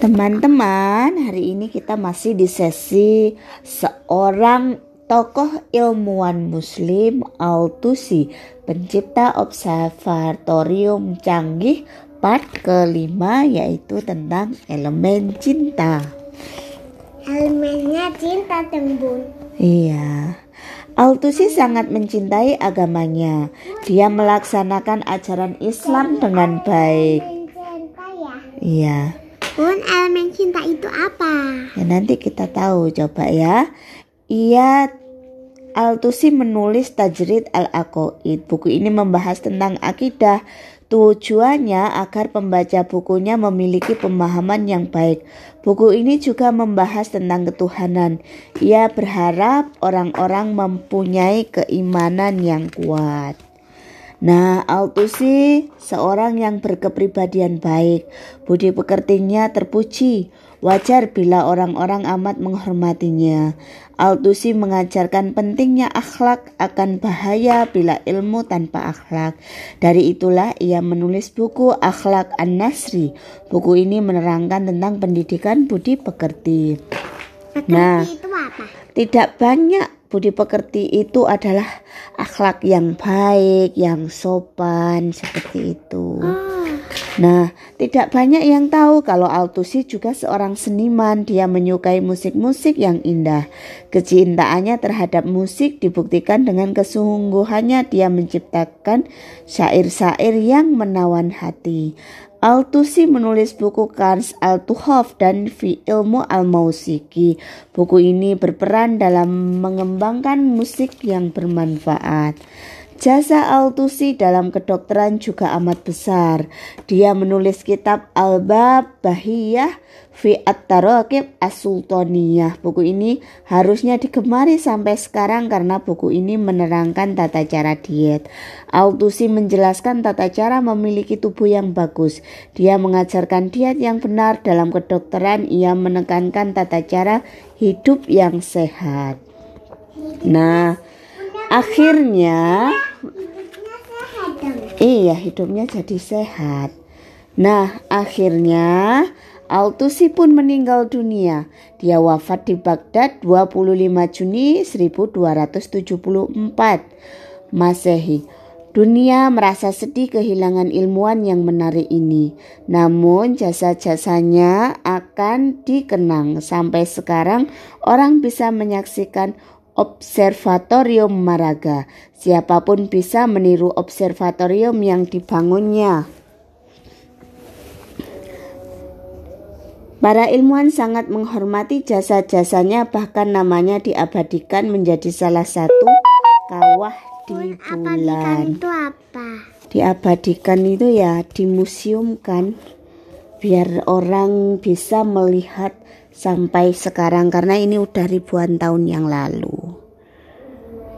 Teman-teman, hari ini kita masih di sesi seorang tokoh ilmuwan muslim Al-Tusi, pencipta observatorium canggih part kelima yaitu tentang elemen cinta. Elemennya cinta tembun. Iya. Al-Tusi sangat mencintai agamanya. Dia melaksanakan ajaran Islam dengan baik. Ya. Iya. Bun, elemen cinta itu apa? Ya nanti kita tahu coba ya. Ia Al-Tusi menulis Tajrid Al-Aqaid. Buku ini membahas tentang akidah. Tujuannya agar pembaca bukunya memiliki pemahaman yang baik. Buku ini juga membahas tentang ketuhanan. Ia berharap orang-orang mempunyai keimanan yang kuat. Nah, Al-Tusi seorang yang berkepribadian baik. Budi pekertinya terpuji. Wajar bila orang-orang amat menghormatinya. Al-Tusi mengajarkan pentingnya akhlak akan bahaya bila ilmu tanpa akhlak. Dari itulah ia menulis buku Akhlak An-Nasri. Buku ini menerangkan tentang pendidikan budi pekerti. Pekerti Nah. itu apa? Tidak banyak budi pekerti itu adalah akhlak yang baik, yang sopan seperti itu. Oh, Nah, tidak banyak yang tahu kalau Altusi juga seorang seniman. Dia menyukai musik-musik yang indah. Kecintaannya terhadap musik dibuktikan dengan kesungguhannya dia menciptakan syair-syair yang menawan hati. Altusi menulis buku Kans Al-Tuhaf dan Fi Ilmu Al-Mausiki. Buku ini berperan dalam mengembangkan musik yang bermanfaat. Jasa Al-Tusi dalam kedokteran juga amat besar. Dia menulis kitab Al-Bab Bahiyah fi At-Tarakib As-Sultaniyah. Buku ini harusnya digemari sampai sekarang karena buku ini menerangkan tata cara diet. Al-Tusi menjelaskan tata cara memiliki tubuh yang bagus. Dia mengajarkan diet yang benar dalam kedokteran. Ia menekankan tata cara hidup yang sehat. Nah, akhirnya. Iya, hidupnya jadi sehat. Nah, akhirnya Al-Tusi pun meninggal dunia. Dia wafat di Baghdad 25 Juni 1274 Masehi. Dunia merasa sedih kehilangan ilmuwan yang menarik ini. Namun jasa-jasanya akan dikenang. Sampai sekarang orang bisa menyaksikan Observatorium Maraga. Siapa pun bisa meniru observatorium yang dibangunnya. Para ilmuwan sangat menghormati jasa-jasanya bahkan namanya diabadikan menjadi salah satu kawah di bulan. itu apa? Diabadikan itu ya dimuseumkan biar orang bisa melihat sampai sekarang karena ini udah ribuan tahun yang lalu.